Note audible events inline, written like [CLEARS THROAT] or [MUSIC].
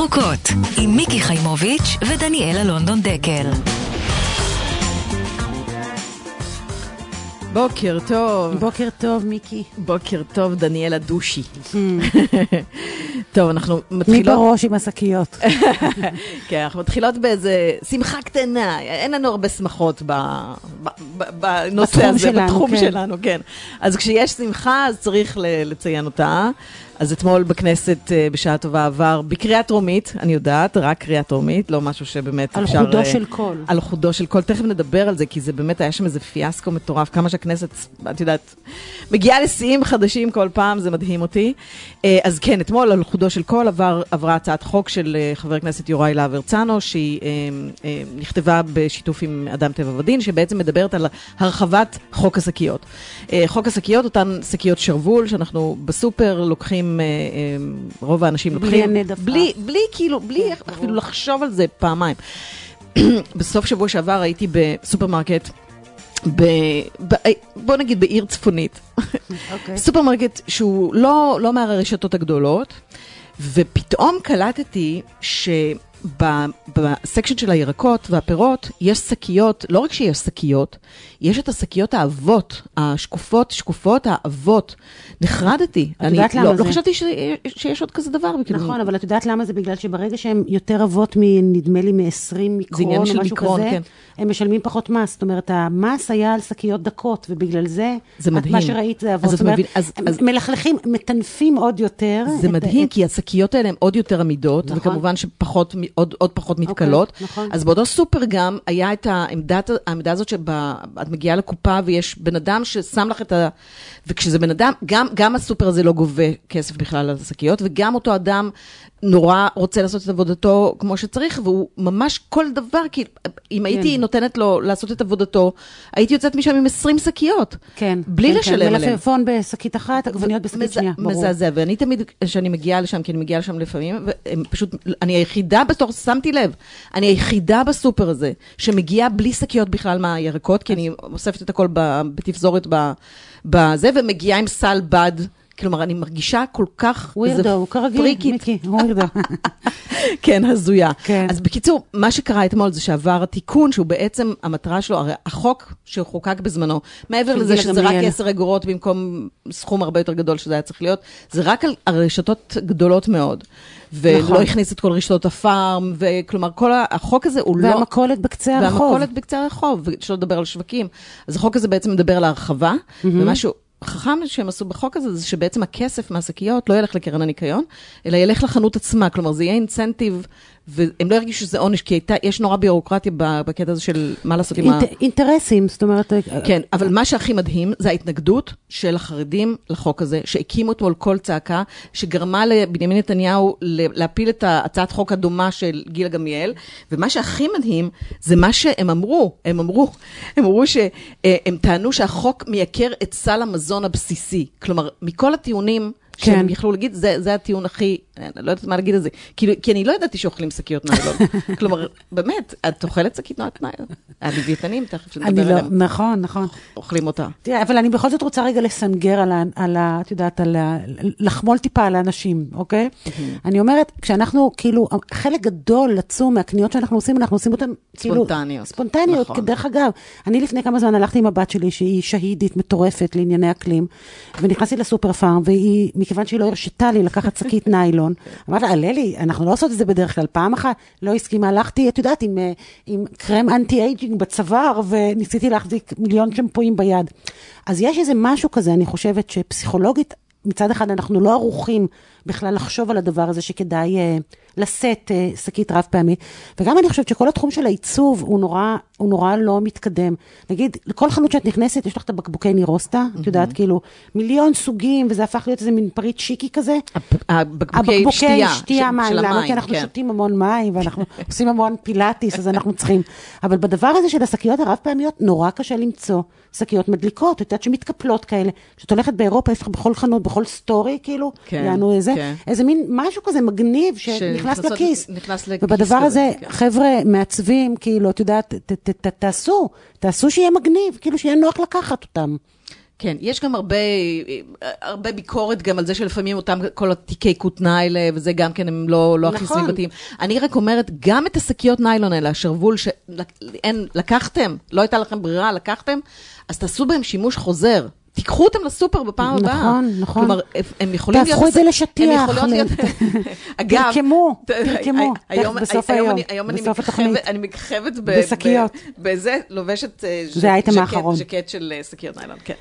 ירוקות, עם מיקי חיימוביץ' ודניאלה לונדון דקל. בוקר טוב. בוקר טוב, מיקי. בוקר טוב, דניאלה דושי. [LAUGHS] טוב, אנחנו מי מתחילות... בראש עם השקיות? [LAUGHS] כן, אנחנו מתחילות באיזה שמחה קטנה, אין לנו הרבה שמחות ב, ב, ב, בנושא בתחום הזה, שלנו, בתחום כן. שלנו, כן. אז כשיש שמחה, אז צריך ל- לציין אותה. אז אתמול בכנסת, אה, בשעה טובה עבר, בקריאה טרומית, אני יודעת, רק קריאה טרומית, לא משהו שבאמת על אפשר... חודו אה, של קול. על חודו של קול, תכף נדבר על זה, כי זה באמת היה שם איזה פיאסקו מטורף, כמה שהכנסת, את יודעת, מגיעה לשיאים חדשים כל פעם, זה מדהים אותי. אה, אז כן, אתמול על חודו של קול עבר, עברה הצעת חוק של חבר הכנסת יוראי להב הרצנו, שהיא נכתבה בשיתוף עם אדם טבע ודין, שבעצם מדברת על הרחבת חוק השקיות. חוק השקיות, אותן שקיות שרוול, שאנחנו בסופר לוקחים, אה, אה, רוב האנשים בלי לוקחים, הנד עפעף. בלי, בלי כאילו, בלי כן, אפילו. לחשוב על זה פעמיים. [CLEARS THROAT] בסוף שבוע שעבר הייתי בסופרמרקט, ב, ב, בוא נגיד בעיר צפונית, [LAUGHS] אוקיי. סופרמרקט שהוא לא, לא מהרשתות הגדולות, ופתאום קלטתי שב section של הירקות והפירות יש שקיות, לא רק שיש שקיות, יש את השקיות העבות, השקופות, שקופות העבות. נחרדתי. את יודעת אני למה לא, זה? לא חשבתי ש, שיש עוד כזה דבר. כאילו, נכון, אבל את יודעת למה זה? בגלל שברגע שהם יותר אבות מנדמה לי מ-20 מיקרון או משהו מיקרון, כזה, כן. הם משלמים פחות מס. זאת אומרת, המס היה על שקיות דקות, ובגלל זה, זה מדהים. מה שראית זה אבות. זאת אומרת, מבין- אז- הם אז- מלכלכים, מטנפים עוד יותר. זה את- מדהים, את- כי השקיות האלה הן עוד יותר עמידות, נכון. וכמובן שפחות, עוד, עוד פחות מתכלות. נכון. אז באותו סופר גם היה את העמדת, העמדה הזאת שאת מגיעה לקופה ויש בן אדם ששם לך את ה... וכשזה בן אדם, גם, גם הסופר הזה לא גובה כסף בכלל על השקיות, וגם אותו אדם נורא רוצה לעשות את עבודתו כמו שצריך, והוא ממש כל דבר, כי אם הייתי נותנת לו לעשות את עבודתו, הייתי יוצאת משם עם 20 שקיות. כן. בלי כן, לשלם כן. עליהם. מלפפון בשקית אחת, עגבניות בשקית מזע- שנייה. ברור. מזעזע, ואני תמיד, כשאני מגיעה לשם, כי אני מגיעה לשם לפעמים, פשוט, אני היחידה בתור, שמתי לב, אני היחידה בסופר הזה, שמגיעה בלי שקיות בכלל מהירקות, כי אני אוספת את הכל בתפזורת בזה, ומגיעה עם סל בד. כלומר, אני מרגישה כל כך... ווירדו, כרגיל, פריקית. מיקי, ווירדו. [LAUGHS] כן, הזויה. כן. אז בקיצור, מה שקרה אתמול זה שעבר התיקון, שהוא בעצם, המטרה שלו, הרי החוק שחוקק בזמנו, מעבר לזה שזה רק גמליאל. 10 אגורות במקום סכום הרבה יותר גדול שזה היה צריך להיות, זה רק על רשתות גדולות מאוד. ולא נכון. הכניס את כל רשתות הפארם, וכלומר, כל החוק הזה הוא לא... והמכולת בקצה הרחוב. והמכולת בקצה הרחוב, ושלא לדבר על שווקים. אז החוק הזה בעצם מדבר על ההרחבה, ומשהו חכם שהם עשו בחוק הזה, זה שבעצם הכסף מהשקיות לא ילך לקרן הניקיון, אלא ילך לחנות עצמה, כלומר זה יהיה אינסנטיב, והם לא ירגישו שזה עונש, כי הייתה, יש נורא ביורוקרטיה בקטע הזה של מה לעשות עם ה... אינט- אינטרסים, זאת אומרת... כן, אבל מה שהכי מדהים זה ההתנגדות של החרדים לחוק הזה, שהקימו אתמול קול צעקה, שגרמה לבנימין נתניהו להפיל את הצעת חוק הדומה של גילה גמליאל, ומה שהכי מדהים זה מה שהם אמרו, הם אמרו, הם אמרו שהם טענו שהחוק מייקר את סל המזון הבסיסי. כלומר, מכל הטיעונים... שהם כן. יכלו להגיד, זה, זה הטיעון הכי, אני לא יודעת מה להגיד על זה, כי, כי אני לא ידעתי שאוכלים שקיות ניילון. [LAUGHS] כלומר, באמת, את אוכלת שקית ניילון? הלוויתנים, תכף נדבר לא, עליהם. נכון, נכון. אוכלים אותה. תראה, אבל אני בכל זאת רוצה רגע לסנגר על ה... על ה את יודעת, על ה... לחמול טיפה על האנשים, אוקיי? אני אומרת, כשאנחנו, כאילו, חלק גדול, עצום, מהקניות שאנחנו עושים, אנחנו עושים אותן, כאילו... ספונטניות. ספונטניות. נכון. דרך אגב, אני לפני כמה זמן הלכתי עם הבת שלי, שהיא שאהידית מטורפת לענייני אקלים, ונכנסתי לסופר פארם, והיא, מכיוון שהיא לא הרשתה לי לקחת שקית ניילון, אמרתי לה, ללי, אנחנו לא עושות את זה בדרך כלל. פעם אחת לא הסכימה, הלכתי, את יודעת, עם, אה, עם קרם anti-aging בצוואר, וניסיתי להחזיק מיליון שמפויים ביד. אז יש איזה משהו כזה, אני חושבת, שפסיכולוגית, מצד אחד אנחנו לא ערוכים בכלל לחשוב על הדבר הזה שכדאי אה, לשאת אה, שקית רב פעמית. וגם אני חושבת שכל התחום של העיצוב הוא נורא, הוא נורא לא מתקדם. נגיד, לכל חנות שאת נכנסת, יש לך את הבקבוקי נירוסטה, את יודעת, כאילו, מיליון סוגים, וזה הפך להיות איזה מין פריט שיקי כזה. הבקבוקי שתייה. שתייה, של- מים, למה? המים, כי אנחנו כן. שותים המון מים, ואנחנו [LAUGHS] עושים המון פילאטיס, אז אנחנו צריכים. אבל בדבר הזה של השקיות הרב-פעמיות, נורא קשה למצוא שקיות מדליקות, את יודעת, שמתקפלות כאלה. כשאת הולכת באירופה, יש לך בכל חנות, בכל סטורי, כאילו, כן, יענו איזה, כן. איזה מין משהו כזה מגניב שנכנס שנכנסות- לכיס. נכנס לכיס ובדבר הזה, כן. חבר'ה מעצבים, כאילו, את יודעת, תעשו, תעשו שיהיה מגניב, כאילו, שיהיה נוח לקחת אותם. כן, יש גם הרבה, הרבה ביקורת גם על זה שלפעמים אותם, כל התיקי כותנה האלה, וזה גם כן הם לא, לא הכי נכון. סביבתיים. אני רק אומרת, גם את השקיות ניילון האלה, השרוול שאין, לקחתם, לא הייתה לכם ברירה, לקחתם, אז תעשו בהם שימוש חוזר. תיקחו אותם לסופר בפעם הבאה. נכון, נכון. כלומר, הם יכולים תהפכו את זה לשטיח, הם יכולות להיות... [LAUGHS] [LAUGHS] אגב... תרקמו, תרקמו, בסוף היום היום, אני- מככבת- בשקיות. בזה, לובשת אה, זה האייטם האחרון. ז'קט של אה, שקיות ניילון, כן.